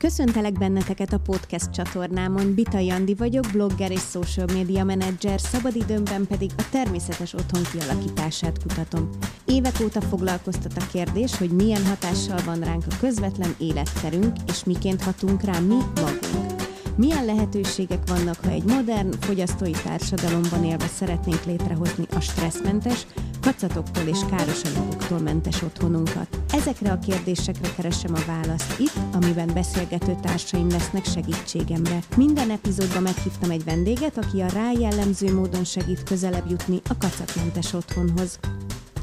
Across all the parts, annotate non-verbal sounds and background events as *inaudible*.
Köszöntelek benneteket a podcast csatornámon. Bitai Andi vagyok, blogger és social media menedzser, szabadidőmben pedig a természetes otthon kialakítását kutatom. Évek óta foglalkoztat a kérdés, hogy milyen hatással van ránk a közvetlen életterünk, és miként hatunk rá mi magunk. Milyen lehetőségek vannak, ha egy modern, fogyasztói társadalomban élve szeretnénk létrehozni a stresszmentes, kacatoktól és káros anyagoktól mentes otthonunkat? Ezekre a kérdésekre keresem a választ itt, amiben beszélgető társaim lesznek segítségemre. Minden epizódban meghívtam egy vendéget, aki a rá jellemző módon segít közelebb jutni a kacatmentes otthonhoz.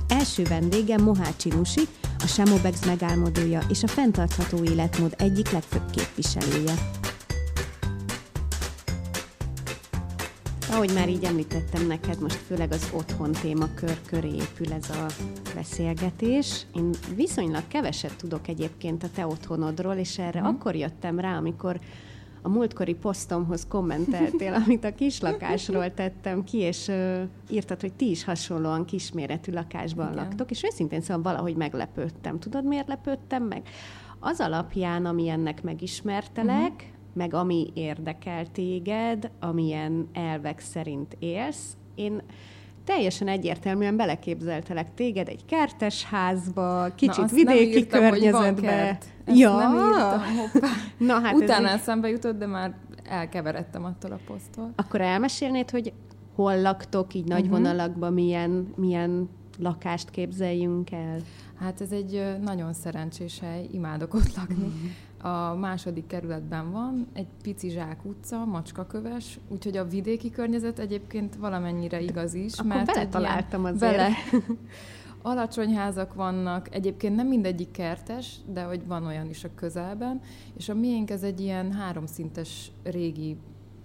Első vendégem Mohácsi Nusi, a Semobex megálmodója és a fenntartható életmód egyik legfőbb képviselője. Ahogy már így említettem neked, most főleg az otthon témakör köré épül ez a beszélgetés. Én viszonylag keveset tudok egyébként a te otthonodról, és erre hmm. akkor jöttem rá, amikor a múltkori posztomhoz kommenteltél, *laughs* amit a kislakásról tettem ki, és uh, írtad, hogy ti is hasonlóan kisméretű lakásban Igen. laktok, és őszintén szóval valahogy meglepődtem. Tudod, miért lepődtem meg? Az alapján, ami ennek megismertelek, uh-huh meg ami érdekel téged, amilyen elvek szerint élsz. Én teljesen egyértelműen beleképzeltelek téged egy kertes házba, kicsit Na, vidéki írtam, környezetbe. Hogy ja. nem írtam, hoppá. *laughs* Na, hát Utána ez eszembe jutott, de már elkeveredtem attól a poszttól. Akkor elmesélnéd, hogy hol laktok, így nagy uh-huh. vonalakban, milyen, milyen lakást képzeljünk el? Hát ez egy nagyon szerencsés hely, imádok ott lakni. Uh-huh a második kerületben van, egy pici zsák utca, macskaköves, úgyhogy a vidéki környezet egyébként valamennyire igaz is. Akkor mert bele találtam azért. Bele. *laughs* Alacsony házak vannak, egyébként nem mindegyik kertes, de hogy van olyan is a közelben, és a miénk ez egy ilyen háromszintes régi,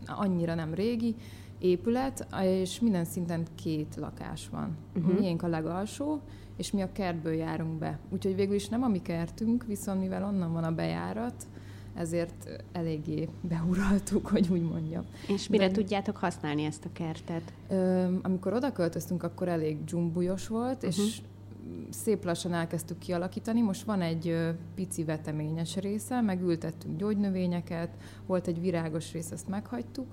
annyira nem régi, épület, és minden szinten két lakás van. Uh-huh. Miénk a legalsó, és mi a kertből járunk be. Úgyhogy végül is nem a mi kertünk, viszont mivel onnan van a bejárat, ezért eléggé beuraltuk, hogy úgy mondjam. És mire De, tudjátok használni ezt a kertet? Ö, amikor oda költöztünk, akkor elég dzsumbujos volt, uh-huh. és szép lassan elkezdtük kialakítani. Most van egy pici veteményes része, megültettünk gyógynövényeket, volt egy virágos rész, ezt meghagytuk,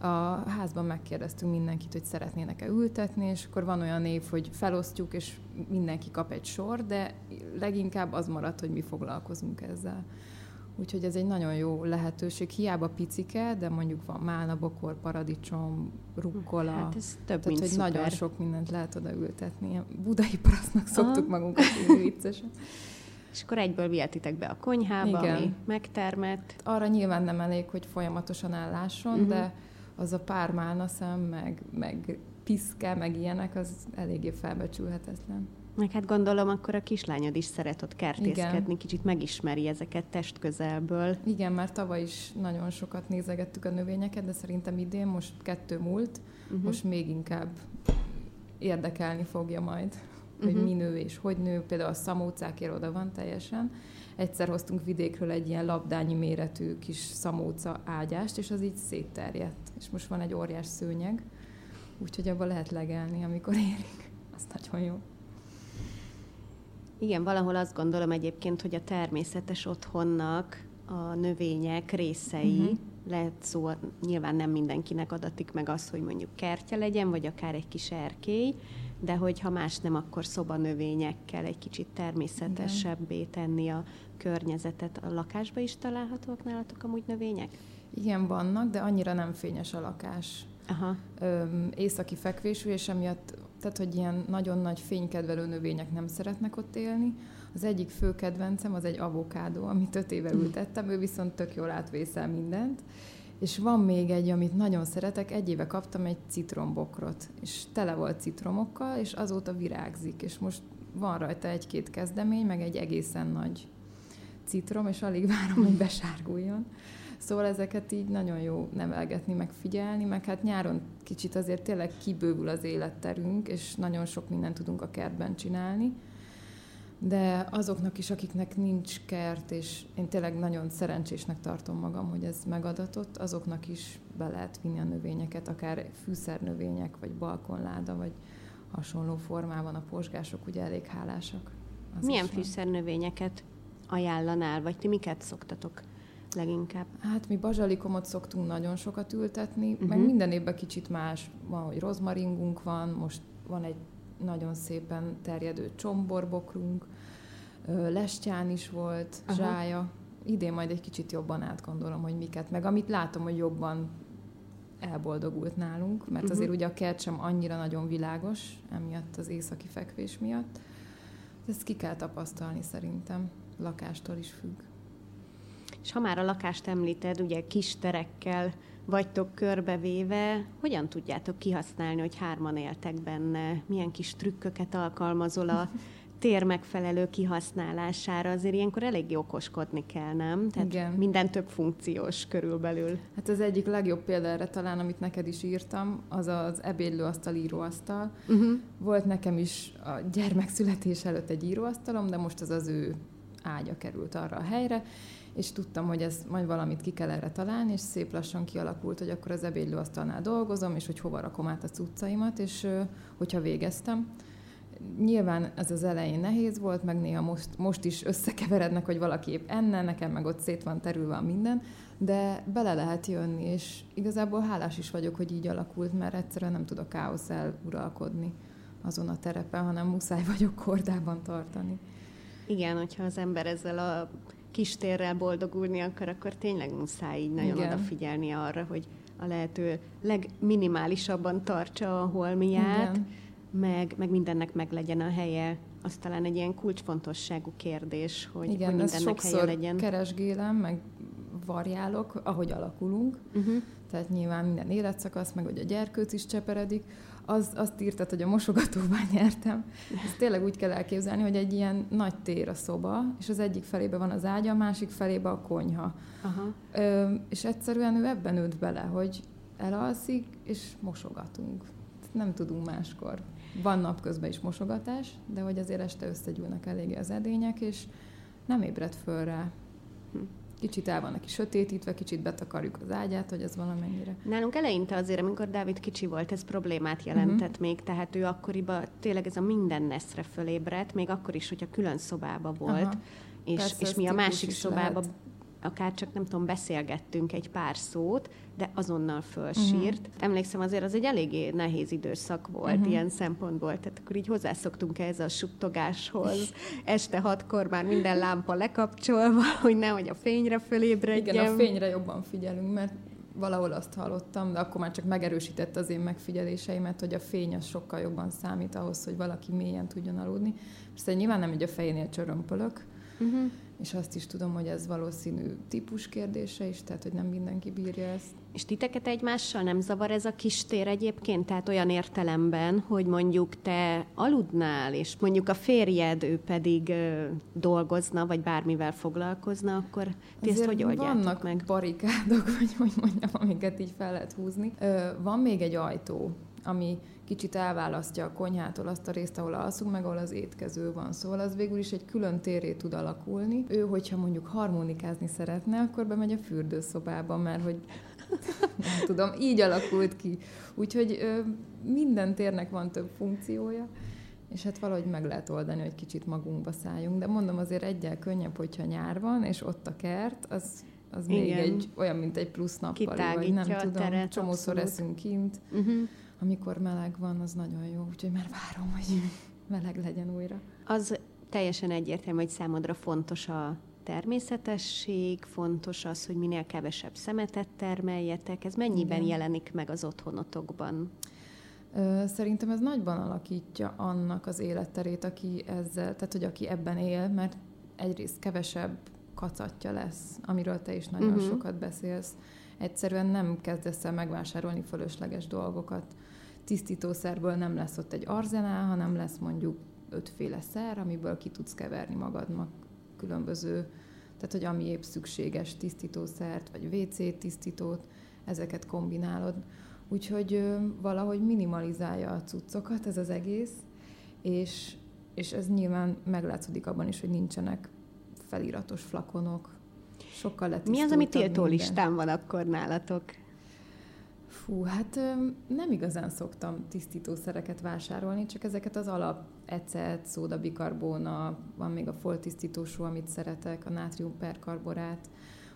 a házban megkérdeztünk mindenkit, hogy szeretnének-e ültetni, és akkor van olyan év, hogy felosztjuk, és mindenki kap egy sor, de leginkább az maradt, hogy mi foglalkozunk ezzel. Úgyhogy ez egy nagyon jó lehetőség. Hiába picike, de mondjuk van málna, bokor, paradicsom, rukkola. Hát ez több, Tehát, mint hogy szuper. nagyon sok mindent lehet oda ültetni. Budai parasztnak szoktuk Aha. magunkat így viccesen. És akkor egyből vihetitek be a konyhába, Igen. ami megtermett. Arra nyilván nem elég, hogy folyamatosan állásson, uh-huh. de az a pár málnaszem, meg, meg piszke, meg ilyenek, az eléggé felbecsülhetetlen. Meg hát gondolom, akkor a kislányod is szeret ott kertészkedni, Igen. kicsit megismeri ezeket testközelből. Igen, már tavaly is nagyon sokat nézegettük a növényeket, de szerintem idén most kettő múlt, uh-huh. most még inkább érdekelni fogja majd, hogy uh-huh. mi nő és hogy nő. Például a szamócákért oda van teljesen, egyszer hoztunk vidékről egy ilyen labdányi méretű kis szamóca ágyást, és az így szétterjedt. És most van egy óriás szőnyeg, úgyhogy abba lehet legelni, amikor érik. Az nagyon jó. Igen, valahol azt gondolom egyébként, hogy a természetes otthonnak a növények részei, uh-huh. lehet szó, nyilván nem mindenkinek adatik meg az, hogy mondjuk kertje legyen, vagy akár egy kis erkély, de hogyha más nem, akkor szobanövényekkel egy kicsit természetesebbé tenni a környezetet. A lakásba is találhatóak nálatok amúgy növények? Igen, vannak, de annyira nem fényes a lakás. Aha. Öm, északi fekvésű, és emiatt, tehát, hogy ilyen nagyon nagy fénykedvelő növények nem szeretnek ott élni. Az egyik fő kedvencem az egy avokádó, amit öt éve hm. ültettem, ő viszont tök jól átvészel mindent. És van még egy, amit nagyon szeretek, egy éve kaptam egy citrombokrot, és tele volt citromokkal, és azóta virágzik, és most van rajta egy-két kezdemény, meg egy egészen nagy citrom, és alig *laughs* várom, hogy besárguljon. Szóval ezeket így nagyon jó nevelgetni, meg figyelni, meg hát nyáron kicsit azért tényleg kibővül az életterünk, és nagyon sok mindent tudunk a kertben csinálni. De azoknak is, akiknek nincs kert, és én tényleg nagyon szerencsésnek tartom magam, hogy ez megadatott, azoknak is be lehet vinni a növényeket, akár fűszernövények, vagy balkonláda, vagy hasonló formában a posgások ugye elég hálásak. Az Milyen fűszernövényeket ajánlanál, vagy ti miket szoktatok leginkább? Hát mi bazsalikomot szoktunk nagyon sokat ültetni, uh-huh. meg minden évben kicsit más. Van, hogy rozmaringunk van, most van egy nagyon szépen terjedő csomborbokrunk, lestyán is volt, Aha. zsája. Idén majd egy kicsit jobban átgondolom, hogy miket, meg amit látom, hogy jobban elboldogult nálunk, mert uh-huh. azért ugye a kert sem annyira nagyon világos, emiatt az északi fekvés miatt. Ezt ki kell tapasztalni szerintem, lakástól is függ. És ha már a lakást említed, ugye kis terekkel vagytok körbevéve, hogyan tudjátok kihasználni, hogy hárman éltek benne? Milyen kis trükköket alkalmazol a *laughs* tér megfelelő kihasználására? Azért ilyenkor elég okoskodni kell, nem? Tehát Igen. minden több funkciós körülbelül. Hát az egyik legjobb példa erre talán, amit neked is írtam, az az ebédlőasztal, íróasztal. Uh-huh. Volt nekem is a gyermek születés előtt egy íróasztalom, de most az az ő ágya került arra a helyre, és tudtam, hogy ez majd valamit ki kell erre találni, és szép lassan kialakult, hogy akkor az ebédlőasztalnál dolgozom, és hogy hova rakom át a cuccaimat, és hogyha végeztem. Nyilván ez az elején nehéz volt, meg néha most, most is összekeverednek, hogy valaki épp enne, nekem meg ott szét van terülve minden, de bele lehet jönni, és igazából hálás is vagyok, hogy így alakult, mert egyszerűen nem tudok káosz uralkodni azon a terepen, hanem muszáj vagyok kordában tartani. Igen, hogyha az ember ezzel a kistérrel boldogulni akar, akkor tényleg muszáj így nagyon Igen. odafigyelni arra, hogy a lehető legminimálisabban tartsa a holmiát, meg, meg mindennek meg legyen a helye. Az talán egy ilyen kulcsfontosságú kérdés, hogy, Igen, hogy mindennek helye legyen. keresgélem, meg varjálok, ahogy alakulunk. Uh-huh. Tehát nyilván minden életszakasz, meg hogy a gyerkőc is cseperedik az, azt írtad, hogy a mosogatóban *laughs* nyertem. Ezt tényleg úgy kell elképzelni, hogy egy ilyen nagy tér a szoba, és az egyik felébe van az ágya, a másik felébe a konyha. Aha. Ö, és egyszerűen ő ebben nőtt bele, hogy elalszik, és mosogatunk. Nem tudunk máskor. Van napközben is mosogatás, de hogy azért este összegyűlnek eléggé az edények, és nem ébred föl rá. Hm. Kicsit el van neki sötétítve, kicsit betakarjuk az ágyát, hogy ez valamennyire. Nálunk eleinte azért, amikor Dávid kicsi volt, ez problémát jelentett uh-huh. még, tehát ő akkoriban tényleg ez a minden neszre fölébredt, még akkor is, hogyha külön szobába volt, Aha. és, Persze, és mi a másik szobába lehet akár csak nem tudom, beszélgettünk egy pár szót, de azonnal fölsírt. Uh-huh. Emlékszem, azért az egy eléggé nehéz időszak volt uh-huh. ilyen szempontból, tehát akkor így hozzászoktunk ehhez a suttogáshoz. Este hatkor már minden lámpa lekapcsolva, *laughs* hogy nehogy a fényre fölébredjen. Igen, a fényre jobban figyelünk, mert valahol azt hallottam, de akkor már csak megerősített az én megfigyeléseimet, hogy a fény az sokkal jobban számít ahhoz, hogy valaki mélyen tudjon aludni. Persze nyilván nem, hogy a fejénél csörömpölök, uh-huh és azt is tudom, hogy ez valószínű típus kérdése is, tehát hogy nem mindenki bírja ezt. És titeket egymással nem zavar ez a kis tér egyébként? Tehát olyan értelemben, hogy mondjuk te aludnál, és mondjuk a férjed, ő pedig ö, dolgozna, vagy bármivel foglalkozna, akkor ti ezt hogy oldjátok vannak meg? barikádok, vagy *laughs* hogy mondjam, amiket így fel lehet húzni. Ö, van még egy ajtó, ami kicsit elválasztja a konyhától azt a részt, ahol alszunk, meg ahol az étkező van. Szóval az végül is egy külön téré tud alakulni. Ő, hogyha mondjuk harmonikázni szeretne, akkor bemegy a fürdőszobába, mert hogy *laughs* nem tudom, így alakult ki. Úgyhogy ö, minden térnek van több funkciója, és hát valahogy meg lehet oldani, hogy kicsit magunkba szálljunk. De mondom, azért egyel könnyebb, hogyha nyár van, és ott a kert, az az Igen. még egy, olyan, mint egy plusz nappali, vagy nem tudom, teret, csomószor abszolút. eszünk kint. Uh-huh amikor meleg van, az nagyon jó, úgyhogy már várom, hogy *laughs* meleg legyen újra. Az teljesen egyértelmű, hogy számodra fontos a természetesség, fontos az, hogy minél kevesebb szemetet termeljetek. Ez mennyiben Igen. jelenik meg az otthonotokban? Szerintem ez nagyban alakítja annak az életterét, aki ezzel, tehát hogy aki ebben él, mert egyrészt kevesebb kacatja lesz, amiről te is nagyon uh-huh. sokat beszélsz. Egyszerűen nem kezdesz el megvásárolni fölösleges dolgokat tisztítószerből nem lesz ott egy arzenál, hanem lesz mondjuk ötféle szer, amiből ki tudsz keverni magadnak különböző, tehát hogy ami épp szükséges tisztítószert, vagy WC tisztítót, ezeket kombinálod. Úgyhogy ö, valahogy minimalizálja a cuccokat ez az egész, és, és ez nyilván meglátszódik abban is, hogy nincsenek feliratos flakonok, sokkal Mi az, ami tiltó listán van akkor nálatok? Fú, hát nem igazán szoktam tisztítószereket vásárolni, csak ezeket az alap ecet, szódabikarbóna, van még a foltisztító só, amit szeretek, a nátrium perkarborát,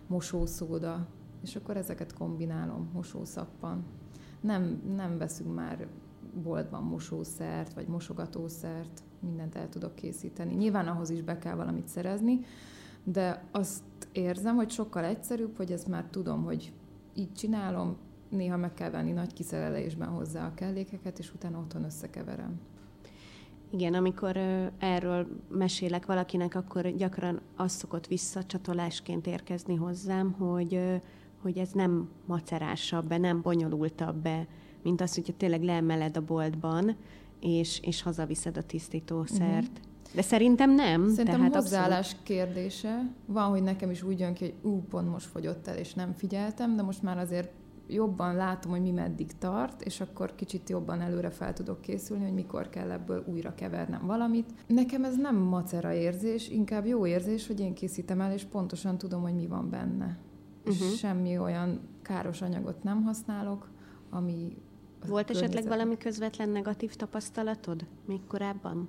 mosószóda, és akkor ezeket kombinálom, mosószappan. Nem, nem veszünk már boltban mosószert, vagy mosogatószert, mindent el tudok készíteni. Nyilván ahhoz is be kell valamit szerezni, de azt érzem, hogy sokkal egyszerűbb, hogy ezt már tudom, hogy így csinálom, néha meg kell venni nagy kiszerelésben hozzá a kellékeket, és utána otthon összekeverem. Igen, amikor erről mesélek valakinek, akkor gyakran az szokott visszacsatolásként érkezni hozzám, hogy, hogy ez nem macerásabb be, nem bonyolultabb be, mint az, hogyha tényleg leemeled a boltban, és, és hazaviszed a tisztítószert. Uh-huh. De szerintem nem. Szerintem tehát hozzáállás abszolút... kérdése. Van, hogy nekem is úgy jön ki, hogy ú, pont most fogyott el, és nem figyeltem, de most már azért jobban látom, hogy mi meddig tart, és akkor kicsit jobban előre fel tudok készülni, hogy mikor kell ebből újra kevernem valamit. Nekem ez nem macera érzés, inkább jó érzés, hogy én készítem el, és pontosan tudom, hogy mi van benne. Uh-huh. És semmi olyan káros anyagot nem használok, ami volt esetleg valami közvetlen negatív tapasztalatod még korábban?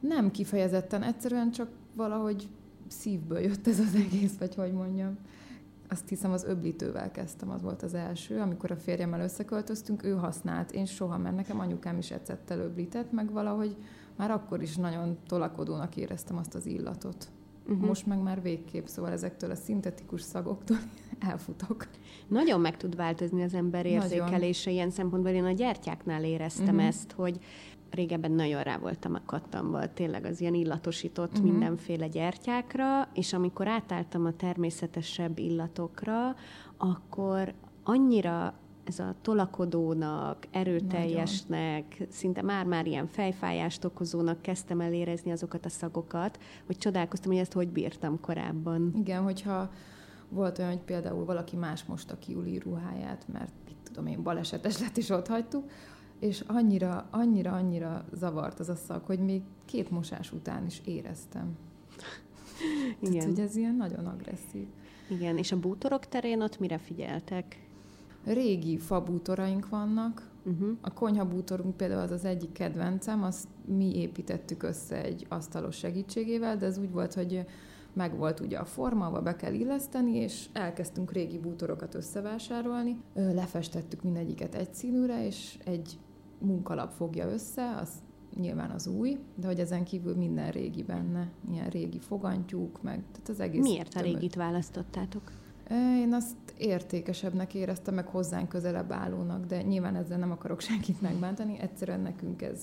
Nem kifejezetten, egyszerűen csak valahogy szívből jött ez az egész, vagy hogy mondjam. Azt hiszem az öblítővel kezdtem, az volt az első. Amikor a férjemmel összeköltöztünk, ő használt, én soha, mert nekem anyukám is ecettel öblített, meg valahogy már akkor is nagyon tolakodónak éreztem azt az illatot. Uh-huh. Most meg már végképp, szóval ezektől a szintetikus szagoktól *laughs* elfutok. Nagyon meg tud változni az ember érzékelése Nagyon. ilyen szempontból. Én a gyertyáknál éreztem uh-huh. ezt, hogy régebben nagyon rá voltam a kattamból, tényleg az ilyen illatosított uh-huh. mindenféle gyertyákra, és amikor átálltam a természetesebb illatokra, akkor annyira ez a tolakodónak, erőteljesnek, Nagyon. szinte már-már ilyen fejfájást okozónak kezdtem el érezni azokat a szagokat, hogy csodálkoztam, hogy ezt hogy bírtam korábban. Igen, hogyha volt olyan, hogy például valaki más mosta ki Uli ruháját, mert mit tudom én, balesetes lett, és ott hagytuk, és annyira, annyira, annyira zavart az a szag, hogy még két mosás után is éreztem. *laughs* Igen. Tehát, hogy ez ilyen nagyon agresszív. Igen, és a bútorok terén ott mire figyeltek? Régi fabútoraink vannak. Uh-huh. A konyhabútorunk például az az egyik kedvencem, azt mi építettük össze egy asztalos segítségével, de ez úgy volt, hogy meg volt ugye a forma, be kell illeszteni, és elkezdtünk régi bútorokat összevásárolni. Lefestettük mindegyiket egy színűre, és egy munkalap fogja össze, az nyilván az új, de hogy ezen kívül minden régi benne, ilyen régi fogantyúk, meg tehát az egész... Miért a régit választottátok? Én azt értékesebbnek éreztem, meg hozzánk közelebb állónak, de nyilván ezzel nem akarok *laughs* senkit megbántani, egyszerűen nekünk ez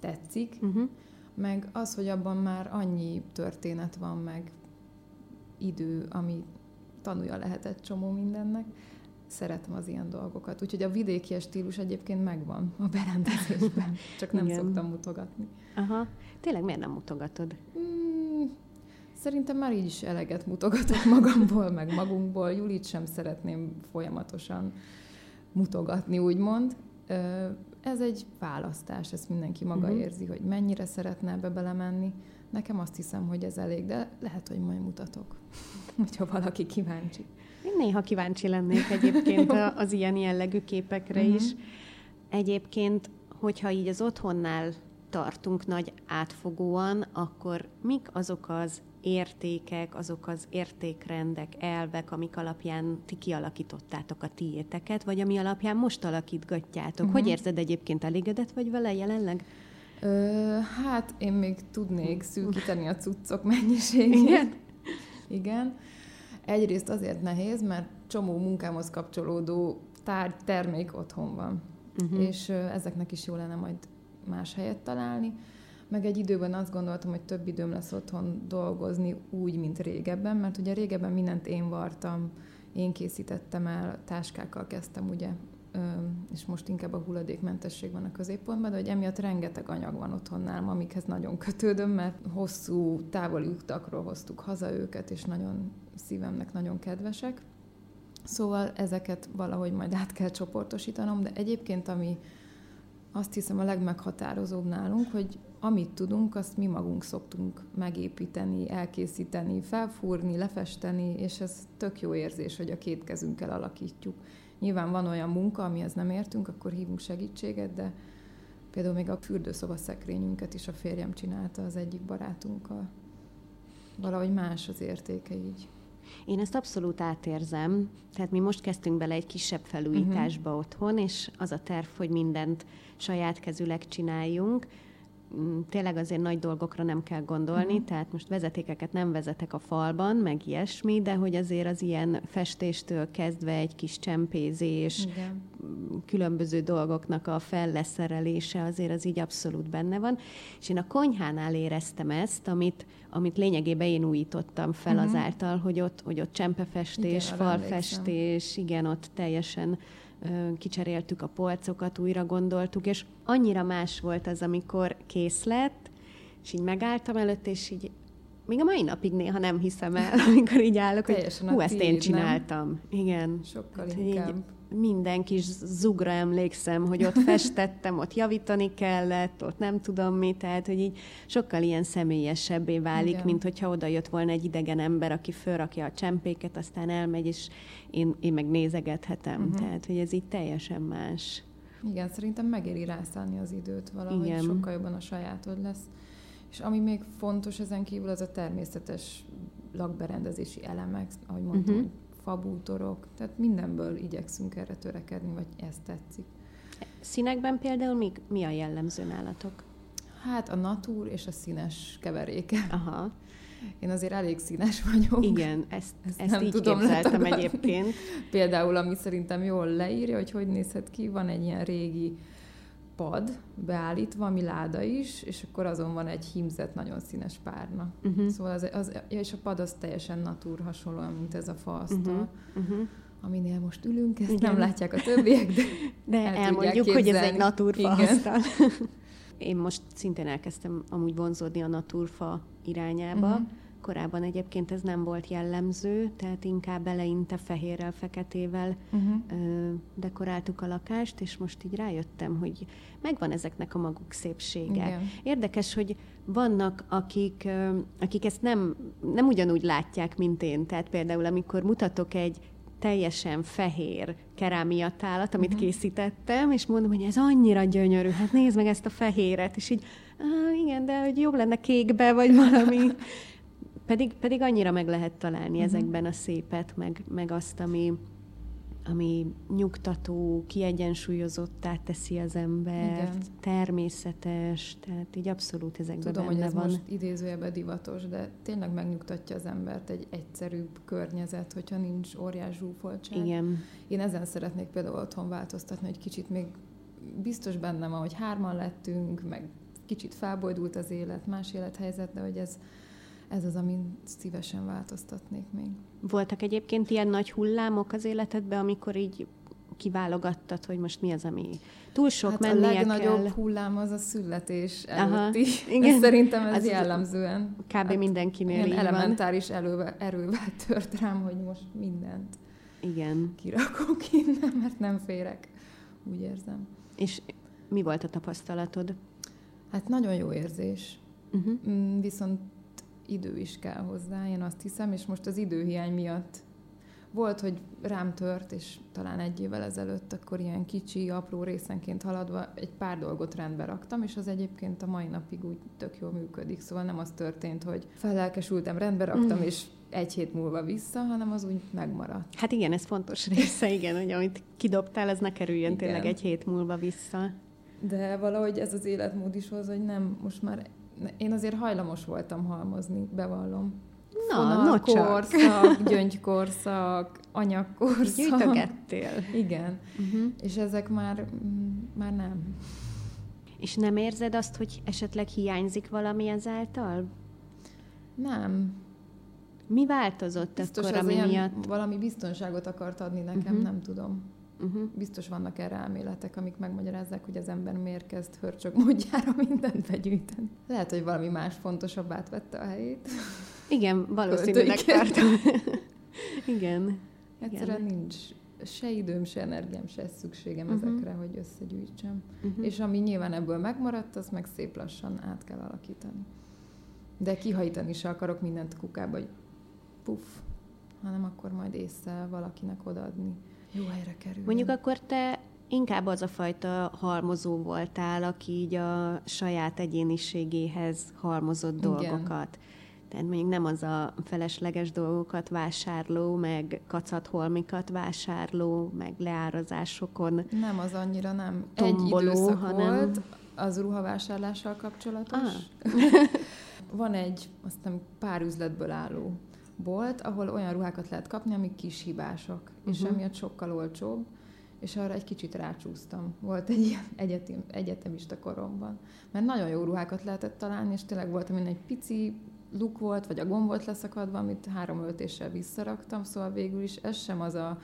tetszik, uh-huh. meg az, hogy abban már annyi történet van, meg idő, ami tanulja lehetett csomó mindennek, szeretem az ilyen dolgokat. Úgyhogy a vidéki stílus egyébként megvan a berendezésben, *laughs* csak nem Igen. szoktam mutogatni. Aha. Tényleg miért nem mutogatod? Hmm, szerintem már így is eleget mutogatok *laughs* magamból, meg magunkból. Julit sem szeretném folyamatosan mutogatni, úgymond. Ez egy választás, ezt mindenki maga uh-huh. érzi, hogy mennyire szeretne ebbe belemenni. Nekem azt hiszem, hogy ez elég, de lehet, hogy majd mutatok, *laughs* hogyha valaki kíváncsi. Én néha kíváncsi lennék *laughs* egyébként az ilyen jellegű képekre uh-huh. is. Egyébként, hogyha így az otthonnál tartunk nagy átfogóan, akkor mik azok az értékek, azok az értékrendek, elvek, amik alapján ti kialakítottátok a tiéteket, vagy ami alapján most alakítgatjátok? Uh-huh. Hogy érzed egyébként, elégedett vagy vele jelenleg? Ö, hát én még tudnék szűkíteni a cuccok mennyiségét. Igen? Igen. Egyrészt azért nehéz, mert csomó munkámhoz kapcsolódó tárgy, termék otthon van. Uh-huh. És ezeknek is jó lenne majd más helyet találni. Meg egy időben azt gondoltam, hogy több időm lesz otthon dolgozni úgy, mint régebben, mert ugye régebben mindent én vartam, én készítettem el, táskákkal kezdtem ugye, és most inkább a hulladékmentesség van a középpontban, de hogy emiatt rengeteg anyag van otthon nálam, amikhez nagyon kötődöm, mert hosszú, távoli utakról hoztuk haza őket, és nagyon szívemnek nagyon kedvesek. Szóval ezeket valahogy majd át kell csoportosítanom, de egyébként ami azt hiszem a legmeghatározóbb nálunk, hogy amit tudunk, azt mi magunk szoktunk megépíteni, elkészíteni, felfúrni, lefesteni, és ez tök jó érzés, hogy a két kezünkkel alakítjuk. Nyilván van olyan munka, amihez nem értünk, akkor hívunk segítséget, de például még a fürdőszoba szekrényünket is a férjem csinálta az egyik barátunkkal. Valahogy más az értéke így. Én ezt abszolút átérzem. Tehát mi most kezdtünk bele egy kisebb felújításba uh-huh. otthon, és az a terv, hogy mindent saját kezüleg csináljunk. Mm, tényleg azért nagy dolgokra nem kell gondolni, uh-huh. tehát most vezetékeket nem vezetek a falban, meg ilyesmi, de hogy azért az ilyen festéstől kezdve egy kis csempézés, Igen. különböző dolgoknak a felleszerelése azért az így abszolút benne van. És én a konyhánál éreztem ezt, amit, amit lényegében én újítottam fel uh-huh. azáltal, hogy ott, hogy ott csempefestés, igen, falfestés, igen, ott teljesen kicseréltük a polcokat, újra gondoltuk, és annyira más volt az, amikor kész lett, és így megálltam előtt, és így még a mai napig néha nem hiszem el, *laughs* amikor így állok, hogy hú, ezt én csináltam. Nem? Igen. Sokkal hát, inkább. Így, minden kis zugra emlékszem, hogy ott festettem, ott javítani kellett, ott nem tudom mi, tehát hogy így sokkal ilyen személyesebbé válik, Igen. mint hogyha oda jött volna egy idegen ember, aki fölrakja a csempéket, aztán elmegy, és én, én meg nézegethetem. Uh-huh. Tehát, hogy ez így teljesen más. Igen, szerintem megéri rászállni az időt valahogy, Igen. sokkal jobban a sajátod lesz. És ami még fontos ezen kívül, az a természetes lakberendezési elemek, ahogy mondtam, uh-huh fabútorok, tehát mindenből igyekszünk erre törekedni, vagy ezt tetszik. Színekben például mi, mi a jellemző nálatok? Hát a natúr és a színes keveréke. Aha. Én azért elég színes vagyok. Igen, ezt, ezt, ezt nem így tudom képzeltem egyébként. Például, ami szerintem jól leírja, hogy hogy nézhet ki, van egy ilyen régi pad beállítva, ami láda is, és akkor azon van egy hímzett, nagyon színes párna. Uh-huh. Szóval az, az, és a pad az teljesen natúr hasonlóan, mint ez a faasztal. Uh-huh. Uh-huh aminél most ülünk, ezt Igen. nem látják a többiek, de, de el elmondjuk, hogy ez egy naturfa asztal. *laughs* Én most szintén elkezdtem amúgy vonzódni a naturfa irányába, uh-huh. Korábban egyébként ez nem volt jellemző, tehát inkább eleinte fehérrel, feketével uh-huh. ö, dekoráltuk a lakást, és most így rájöttem, hogy megvan ezeknek a maguk szépsége. Igen. Érdekes, hogy vannak, akik, ö, akik ezt nem, nem ugyanúgy látják, mint én. Tehát például, amikor mutatok egy teljesen fehér kerámiatálat, amit uh-huh. készítettem, és mondom, hogy ez annyira gyönyörű, hát nézd meg ezt a fehéret, és így, ah, igen, de hogy jobb lenne kékbe, vagy valami. *laughs* Pedig, pedig annyira meg lehet találni uh-huh. ezekben a szépet, meg, meg azt, ami, ami nyugtató, kiegyensúlyozottá teszi az embert, Igen. természetes, tehát így abszolút ezekben Tudom, benne hogy ez van. most idézőjelben divatos, de tényleg megnyugtatja az embert egy egyszerűbb környezet, hogyha nincs óriás zsúfoltság. Igen. Én ezen szeretnék például otthon változtatni, hogy kicsit még biztos bennem van, hogy hárman lettünk, meg kicsit felbojdult az élet, más élethelyzet, de hogy ez ez az, amin szívesen változtatnék még. Voltak egyébként ilyen nagy hullámok az életedben, amikor így kiválogattad, hogy most mi az, ami túl sok hát mennie a legnagyobb kell. hullám az a születés előtti. Aha, *laughs* igen. Szerintem ez az jellemzően. Kb. Hát mindenkinél így elementáris elővel, erővel *laughs* tört rám, hogy most mindent igen. kirakok innen, mert nem férek. Úgy érzem. És mi volt a tapasztalatod? Hát nagyon jó érzés. Uh-huh. Viszont idő is kell hozzá, én azt hiszem, és most az időhiány miatt volt, hogy rám tört, és talán egy évvel ezelőtt akkor ilyen kicsi, apró részenként haladva egy pár dolgot rendbe raktam, és az egyébként a mai napig úgy tök jól működik. Szóval nem az történt, hogy fellelkesültem, rendbe raktam, mm. és egy hét múlva vissza, hanem az úgy megmaradt. Hát igen, ez fontos része, igen, hogy amit kidobtál, ez ne kerüljön igen. tényleg egy hét múlva vissza. De valahogy ez az életmód is hoz, hogy nem, most már én azért hajlamos voltam halmozni, bevallom. Na, no korszak, gyöngykorszak, anyagkorszak. Gyűjtögettél. Igen. Uh-huh. És ezek már, már nem. És nem érzed azt, hogy esetleg hiányzik valami ezáltal? Nem. Mi változott Biztos akkor, ami miatt? Valami biztonságot akart adni nekem, uh-huh. nem tudom. Uh-huh. Biztos vannak erre elméletek, amik megmagyarázzák, hogy az ember miért kezd hörcsög módjára mindent begyűjteni. Lehet, hogy valami más fontosabb átvette a helyét. Igen, *laughs* valószínűleg tartom. *laughs* Igen. Egyszerűen Igen. nincs se időm, se energiám, se szükségem uh-huh. ezekre, hogy összegyűjtsem. Uh-huh. És ami nyilván ebből megmaradt, az meg szép lassan át kell alakítani. De kihajtani se akarok mindent kukába, hogy puff, hanem akkor majd észre valakinek odaadni jó helyre kerül. Mondjuk akkor te inkább az a fajta halmozó voltál, aki így a saját egyéniségéhez halmozott Igen. dolgokat. Tehát mondjuk nem az a felesleges dolgokat vásárló, meg kacatholmikat vásárló, meg leárazásokon Nem, az annyira nem. Tomboló, egy időszak hanem... volt az ruhavásárlással kapcsolatos. Ah. *laughs* Van egy, azt pár üzletből álló bolt, ahol olyan ruhákat lehet kapni, amik kis hibások, uh-huh. és mhm. emiatt sokkal olcsóbb, és arra egy kicsit rácsúsztam. Volt egy ilyen *laughs* egyetem, egyetemista koromban. Mert nagyon jó ruhákat lehetett találni, és tényleg volt, amin egy pici luk volt, vagy a gomb volt leszakadva, amit három öltéssel visszaraktam, szóval végül is ez sem az a,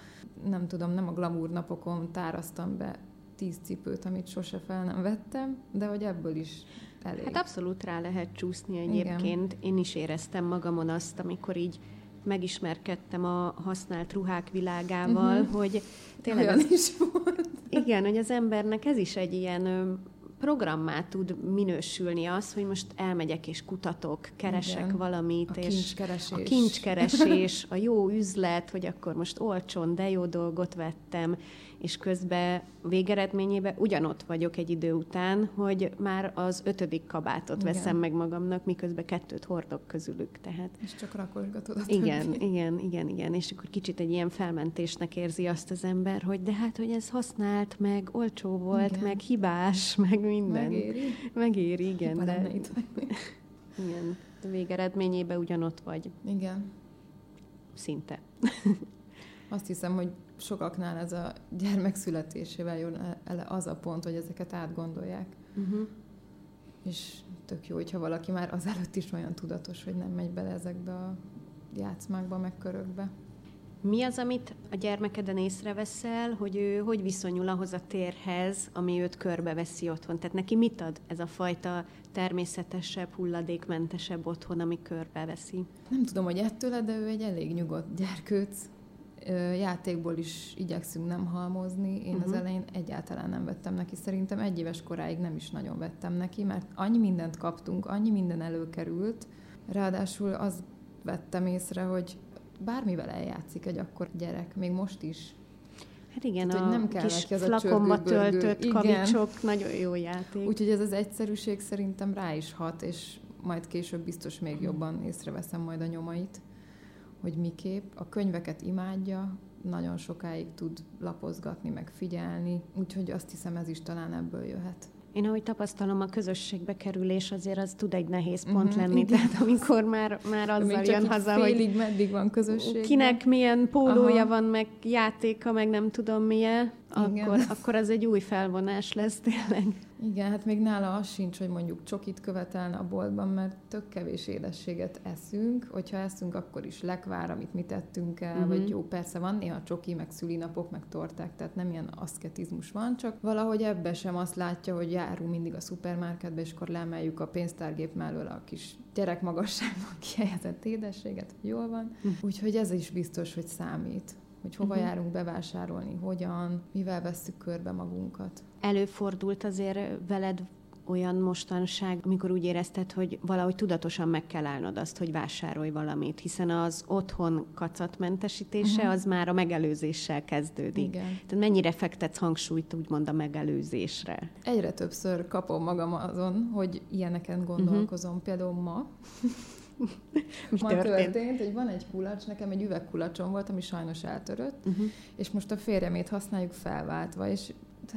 nem tudom, nem a glamour napokon táraztam be tíz cipőt, amit sose fel nem vettem, de hogy ebből is elég. Hát abszolút rá lehet csúszni egyébként. Igen. Én is éreztem magamon azt, amikor így megismerkedtem a használt ruhák világával, uh-huh. hogy tényleg... Olyan az, is volt. Igen, hogy az embernek ez is egy ilyen programmá tud minősülni az, hogy most elmegyek és kutatok, keresek Igen. valamit, a és kincskeresés. a kincskeresés, *laughs* a jó üzlet, hogy akkor most olcsón, de jó dolgot vettem, és közben végeredményében ugyanott vagyok egy idő után, hogy már az ötödik kabátot igen. veszem meg magamnak, miközben kettőt hordok közülük. Tehát... És csak rakosgatod a Igen, többi. igen, igen, igen. És akkor kicsit egy ilyen felmentésnek érzi azt az ember, hogy de hát, hogy ez használt, meg olcsó volt, igen. meg hibás, meg minden. Megéri. Megéri, igen. de... Itt igen. De végeredményében ugyanott vagy. Igen. Szinte. Azt hiszem, hogy sokaknál ez a gyermek születésével jön ele az a pont, hogy ezeket átgondolják. Uh-huh. És tök jó, hogyha valaki már azelőtt is olyan tudatos, hogy nem megy bele ezekbe a játszmákba, meg körökbe. Mi az, amit a gyermekeden észreveszel, hogy ő hogy viszonyul ahhoz a térhez, ami őt körbeveszi otthon? Tehát neki mit ad ez a fajta természetesebb, hulladékmentesebb otthon, ami körbeveszi? Nem tudom, hogy ettől, de ő egy elég nyugodt gyerkőc, játékból is igyekszünk nem halmozni. Én uh-huh. az mhm. elején egyáltalán nem vettem neki. Szerintem egy éves koráig nem is nagyon vettem neki, mert annyi mindent kaptunk, annyi minden előkerült. Ráadásul azt vettem észre, hogy bármivel eljátszik egy akkor gyerek, még most is. Hát igen, Tehát, a nem kell kis neki az flakonba töltött kavicsok, nagyon jó játék. Úgyhogy ez az egyszerűség szerintem rá is hat, és majd később biztos még jobban észreveszem majd a nyomait hogy miképp. A könyveket imádja, nagyon sokáig tud lapozgatni, meg figyelni, úgyhogy azt hiszem ez is talán ebből jöhet. Én ahogy tapasztalom, a közösségbe kerülés azért az tud egy nehéz pont uh-huh, lenni, igen. tehát amikor már, már azzal jön haza, félig, hogy meddig van közösség. Kinek milyen pólója Aha. van, meg játéka, meg nem tudom milyen, akkor, akkor az egy új felvonás lesz tényleg. Igen, hát még nála az sincs, hogy mondjuk csokit követelne a boltban, mert tök kevés édességet eszünk. Hogyha eszünk, akkor is lekvár, amit mi tettünk el, uh-huh. vagy jó, persze van néha csoki, meg szülinapok, meg torták, tehát nem ilyen aszketizmus van, csak valahogy ebbe sem azt látja, hogy járunk mindig a szupermarketbe, és akkor lemeljük a pénztárgép mellől a kis gyerekmagasságban *laughs* kihelyezett édességet, hogy jól van. Uh-huh. Úgyhogy ez is biztos, hogy számít hogy hova uh-huh. járunk bevásárolni, hogyan, mivel vesszük körbe magunkat. Előfordult azért veled olyan mostanság, amikor úgy érezted, hogy valahogy tudatosan meg kell állnod azt, hogy vásárolj valamit, hiszen az otthon kacatmentesítése uh-huh. az már a megelőzéssel kezdődik. Igen. Tehát mennyire fektetsz hangsúlyt úgymond a megelőzésre? Egyre többször kapom magam azon, hogy ilyeneken gondolkozom. Uh-huh. Például ma Mi ma történt? történt, hogy van egy kulacs, nekem egy üvegkulacsom volt, ami sajnos eltörött, uh-huh. és most a férjemét használjuk felváltva, és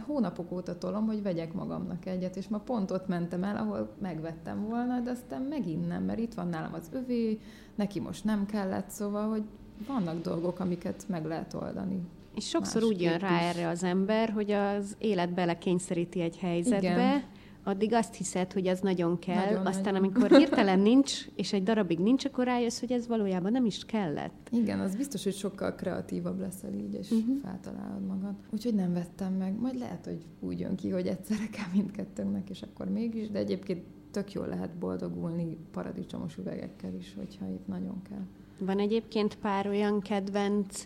hónapok óta tolom, hogy vegyek magamnak egyet, és ma pont ott mentem el, ahol megvettem volna, de aztán megint nem, mert itt van nálam az övé, neki most nem kellett, szóval, hogy vannak dolgok, amiket meg lehet oldani. És sokszor úgy jön rá is. erre az ember, hogy az élet belekényszeríti egy helyzetbe, Igen addig azt hiszed, hogy ez nagyon kell, nagyon, aztán nagyon. amikor hirtelen nincs, és egy darabig nincs, akkor rájössz, hogy ez valójában nem is kellett. Igen, az biztos, hogy sokkal kreatívabb leszel így, és uh-huh. feltalálod magad. Úgyhogy nem vettem meg. Majd lehet, hogy úgy jön ki, hogy egyszerre *laughs* kell mindkettőnknek, és akkor mégis, de egyébként tök jól lehet boldogulni paradicsomos üvegekkel is, hogyha itt nagyon kell. Van egyébként pár olyan kedvenc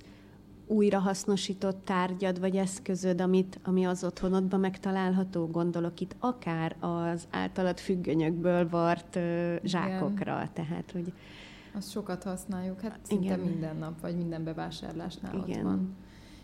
újrahasznosított tárgyad vagy eszközöd, amit, ami az otthonodban megtalálható, gondolok itt akár az általad függönyökből vart uh, zsákokra, Igen. tehát hogy... Azt sokat használjuk, hát szinte Igen. minden nap, vagy minden bevásárlásnál Igen. ott van.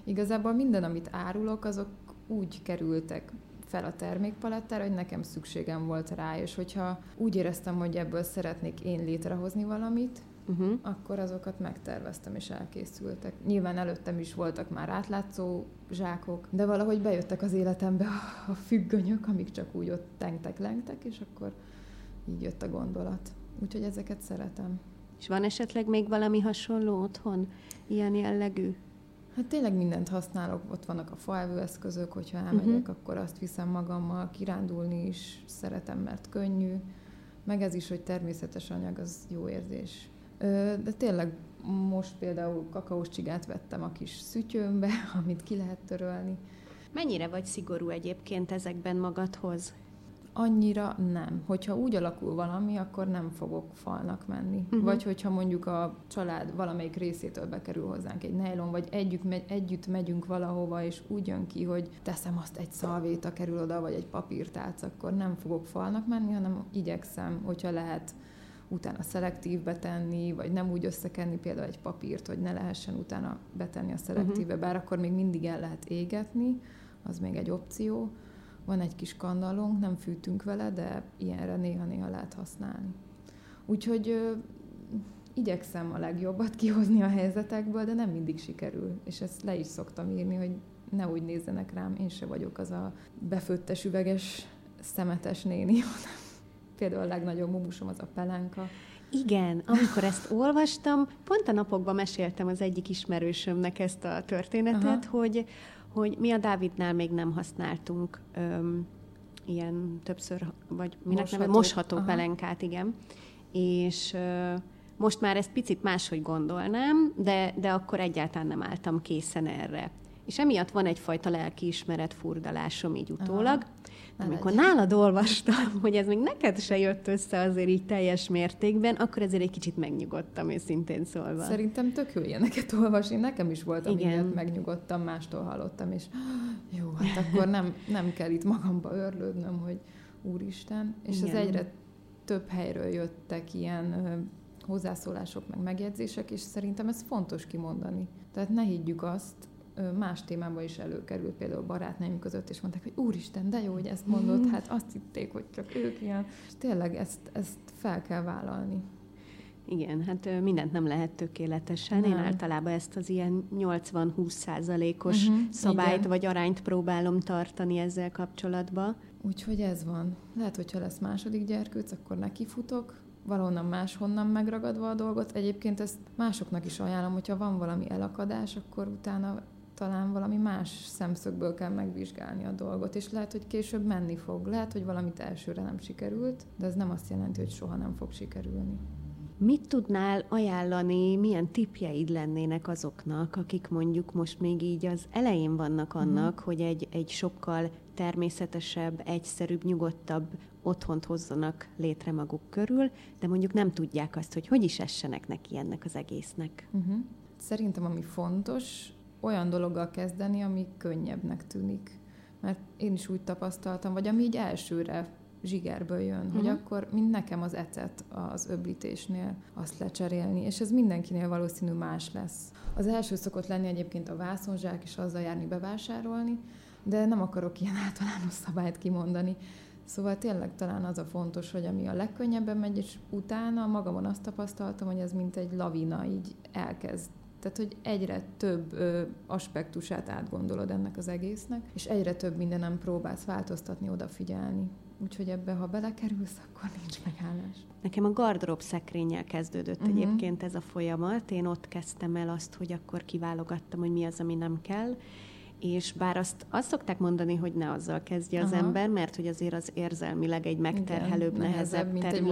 Igazából minden, amit árulok, azok úgy kerültek fel a termékpalettára, hogy nekem szükségem volt rá, és hogyha úgy éreztem, hogy ebből szeretnék én létrehozni valamit, uh-huh. akkor azokat megterveztem és elkészültek. Nyilván előttem is voltak már átlátszó zsákok, de valahogy bejöttek az életembe a függönyök, amik csak úgy ott tengtek-lengtek, és akkor így jött a gondolat. Úgyhogy ezeket szeretem. És van esetleg még valami hasonló otthon, ilyen jellegű? Hát tényleg mindent használok, ott vannak a faelvő eszközök, hogyha elmegyek, uh-huh. akkor azt viszem magammal, kirándulni is szeretem, mert könnyű, meg ez is, hogy természetes anyag, az jó érzés. De tényleg most például kakaós csigát vettem a kis szütyőmbe, *laughs* amit ki lehet törölni. Mennyire vagy szigorú egyébként ezekben magadhoz? annyira nem. Hogyha úgy alakul valami, akkor nem fogok falnak menni. Uh-huh. Vagy hogyha mondjuk a család valamelyik részétől bekerül hozzánk egy nejlon, vagy együtt, megy, együtt megyünk valahova, és úgy jön ki, hogy teszem azt egy szalvéta kerül oda, vagy egy papírtálc, akkor nem fogok falnak menni, hanem igyekszem, hogyha lehet utána szelektívbe tenni, vagy nem úgy összekenni például egy papírt, hogy ne lehessen utána betenni a szelektívbe, uh-huh. bár akkor még mindig el lehet égetni, az még egy opció van egy kis kandallónk, nem fűtünk vele, de ilyenre néha-néha lehet használni. Úgyhogy ö, igyekszem a legjobbat kihozni a helyzetekből, de nem mindig sikerül. És ezt le is szoktam írni, hogy ne úgy nézzenek rám, én se vagyok az a befőttes üveges, szemetes néni, *laughs* például a legnagyobb mumusom az a pelenka. Igen, amikor ezt olvastam, pont a napokban meséltem az egyik ismerősömnek ezt a történetet, Aha. hogy hogy mi a Dávidnál még nem használtunk öm, ilyen többször, vagy minek mosható, nem, mosható Aha. pelenkát, igen. És ö, most már ezt picit máshogy gondolnám, de, de akkor egyáltalán nem álltam készen erre. És emiatt van egyfajta lelkiismeret furdalásom így utólag. Aha. Amikor nálad olvastam, hogy ez még neked se jött össze azért így teljes mértékben, akkor ezért egy kicsit megnyugodtam, őszintén szólva. Szerintem tök jó ilyeneket olvasni. Nekem is volt, amiért megnyugodtam, mástól hallottam, és *gasps* jó, hát akkor nem, nem kell itt magamba örlődnöm, hogy úristen. És Igen. ez egyre több helyről jöttek ilyen hozzászólások, meg megjegyzések, és szerintem ez fontos kimondani. Tehát ne higgyük azt, más témában is előkerült, például barátnőim között, és mondták, hogy úristen, de jó, hogy ezt mondod, hát azt hitték, hogy csak ők ilyen. És tényleg ezt, ezt fel kell vállalni. Igen, hát mindent nem lehet tökéletesen. Nem. Én általában ezt az ilyen 80-20 százalékos uh-huh, szabályt igen. vagy arányt próbálom tartani ezzel kapcsolatban. Úgyhogy ez van. Lehet, hogyha lesz második gyerkőc, akkor nekifutok, valahonnan máshonnan megragadva a dolgot. Egyébként ezt másoknak is ajánlom, hogyha van valami elakadás, akkor utána talán valami más szemszögből kell megvizsgálni a dolgot, és lehet, hogy később menni fog, lehet, hogy valamit elsőre nem sikerült, de ez nem azt jelenti, hogy soha nem fog sikerülni. Mit tudnál ajánlani, milyen tipjeid lennének azoknak, akik mondjuk most még így az elején vannak mhm. annak, mm. hogy egy, egy sokkal természetesebb, egyszerűbb, nyugodtabb otthont hozzanak létre maguk körül, de mondjuk nem tudják azt, hogy hogy is essenek neki ennek az egésznek. Uh-huh. Szerintem ami fontos, olyan dologgal kezdeni, ami könnyebbnek tűnik. Mert én is úgy tapasztaltam, vagy ami így elsőre zsigerből jön, uh-huh. hogy mhm. akkor, mint nekem az ecet az öblítésnél, azt lecserélni, és ez mindenkinél valószínű más lesz. Az első szokott lenni egyébként a vászonzsák, és azzal járni bevásárolni, de nem akarok ilyen *laughs* általános szabályt kimondani. Szóval tényleg talán az a fontos, hogy ami a legkönnyebben megy, és utána magamon azt tapasztaltam, hogy ez mint egy lavina így elkezd tehát, hogy egyre több ö, aspektusát átgondolod ennek az egésznek, és egyre több mindenem próbálsz változtatni, odafigyelni. Úgyhogy ebbe, ha belekerülsz, akkor nincs megállás. Nekem a gardrób szekrényel kezdődött uh-huh. egyébként ez a folyamat. Én ott kezdtem el azt, hogy akkor kiválogattam, hogy mi az, ami nem kell, és bár azt, azt szokták mondani, hogy ne azzal kezdje az Aha. ember, mert hogy azért az érzelmileg egy megterhelőbb, igen, nehezebb mint terület. Egy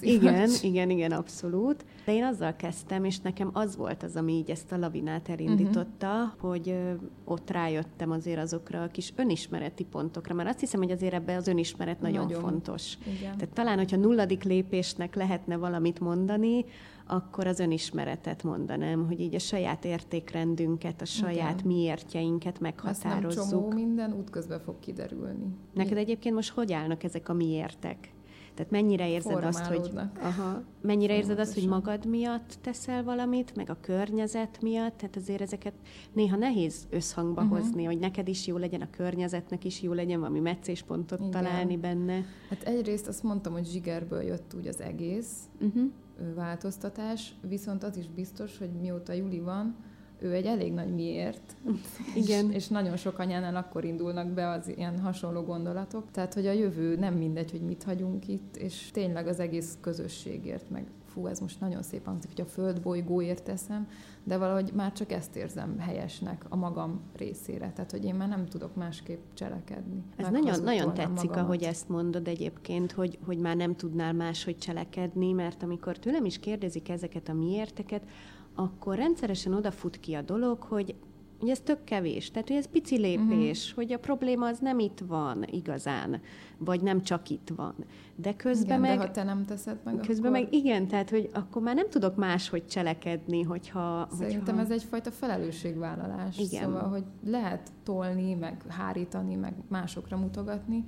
igen, igen, igen, abszolút. De én azzal kezdtem, és nekem az volt az, ami így ezt a lavinát elindította, uh-huh. hogy ö, ott rájöttem azért azokra a kis önismereti pontokra, mert azt hiszem, hogy azért ebben az önismeret nagyon, nagyon. fontos. Igen. Tehát talán, hogyha nulladik lépésnek lehetne valamit mondani, akkor az önismeretet mondanám, hogy így a saját értékrendünket, a saját Igen. miértjeinket meghatározzuk. Ez nem csomó minden útközben fog kiderülni. Neked egyébként most hogy állnak ezek a miértek? Tehát mennyire érzed azt, hogy aha, mennyire érzed azt, hogy magad miatt teszel valamit, meg a környezet miatt, tehát azért ezeket néha nehéz összhangba uh-huh. hozni, hogy neked is jó legyen, a környezetnek is jó legyen, valami meccéspontot Igen. találni benne. Hát egyrészt azt mondtam, hogy zsigerből jött úgy az egész uh-huh. Változtatás, viszont az is biztos, hogy mióta Juli van, ő egy elég nagy miért. Igen. És, és nagyon sok anyánál akkor indulnak be az ilyen hasonló gondolatok. Tehát, hogy a jövő nem mindegy, hogy mit hagyunk itt, és tényleg az egész közösségért, meg fú, ez most nagyon szép hangzik, hogy a földbolygóért teszem, de valahogy már csak ezt érzem helyesnek a magam részére. Tehát, hogy én már nem tudok másképp cselekedni. Ez nagyon, nagyon tetszik, magamat. ahogy ezt mondod egyébként, hogy, hogy már nem tudnál máshogy cselekedni, mert amikor tőlem is kérdezik ezeket a miérteket, akkor rendszeresen odafut ki a dolog, hogy hogy ez tök kevés, tehát hogy ez pici lépés, uh-huh. hogy a probléma az nem itt van igazán, vagy nem csak itt van. De közben igen, meg... de ha te nem teszed meg, Közben akkor... meg igen, tehát hogy akkor már nem tudok máshogy cselekedni, hogyha... Szerintem hogyha... ez egyfajta felelősségvállalás. Igen. Szóval, hogy lehet tolni, meg hárítani, meg másokra mutogatni,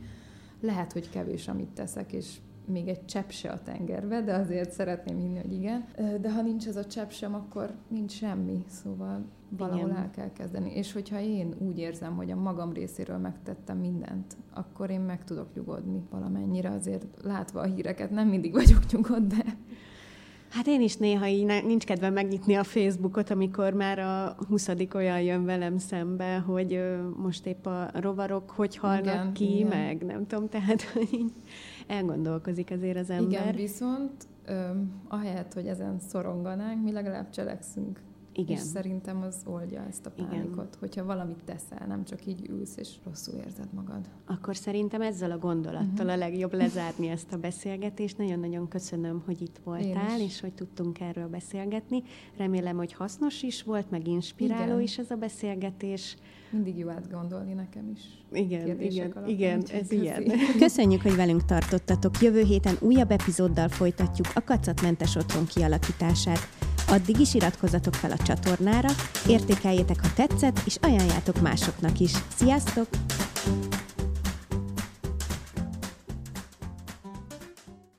lehet, hogy kevés, amit teszek, és még egy csepp se a tengerbe, de azért szeretném hinni, hogy igen. De ha nincs ez a csepp sem, akkor nincs semmi, szóval valahol igen. el kell kezdeni. És hogyha én úgy érzem, hogy a magam részéről megtettem mindent, akkor én meg tudok nyugodni valamennyire. Azért látva a híreket nem mindig vagyok nyugodt, de Hát én is néha így nincs kedvem megnyitni a Facebookot, amikor már a huszadik olyan jön velem szembe, hogy most épp a rovarok hogy halnak igen, ki, igen. meg nem tudom, tehát így elgondolkozik azért az ember. Igen, viszont ö, ahelyett, hogy ezen szoronganánk, mi legalább cselekszünk. Igen. És szerintem az oldja ezt a pánikot, Igen. hogyha valamit teszel, nem csak így ülsz és rosszul érzed magad. Akkor szerintem ezzel a gondolattal uh-huh. a legjobb lezárni ezt a beszélgetést. Nagyon-nagyon köszönöm, hogy itt voltál, és hogy tudtunk erről beszélgetni. Remélem, hogy hasznos is volt, meg inspiráló igen. is ez a beszélgetés. Mindig jó átgondolni nekem is. Igen, igen, alapján, igen, ez köszi. ilyen. *laughs* Köszönjük, hogy velünk tartottatok. Jövő héten újabb epizóddal folytatjuk a kacatmentes otthon kialakítását. Addig is iratkozzatok fel a csatornára, értékeljétek, ha tetszett, és ajánljátok másoknak is. Sziasztok!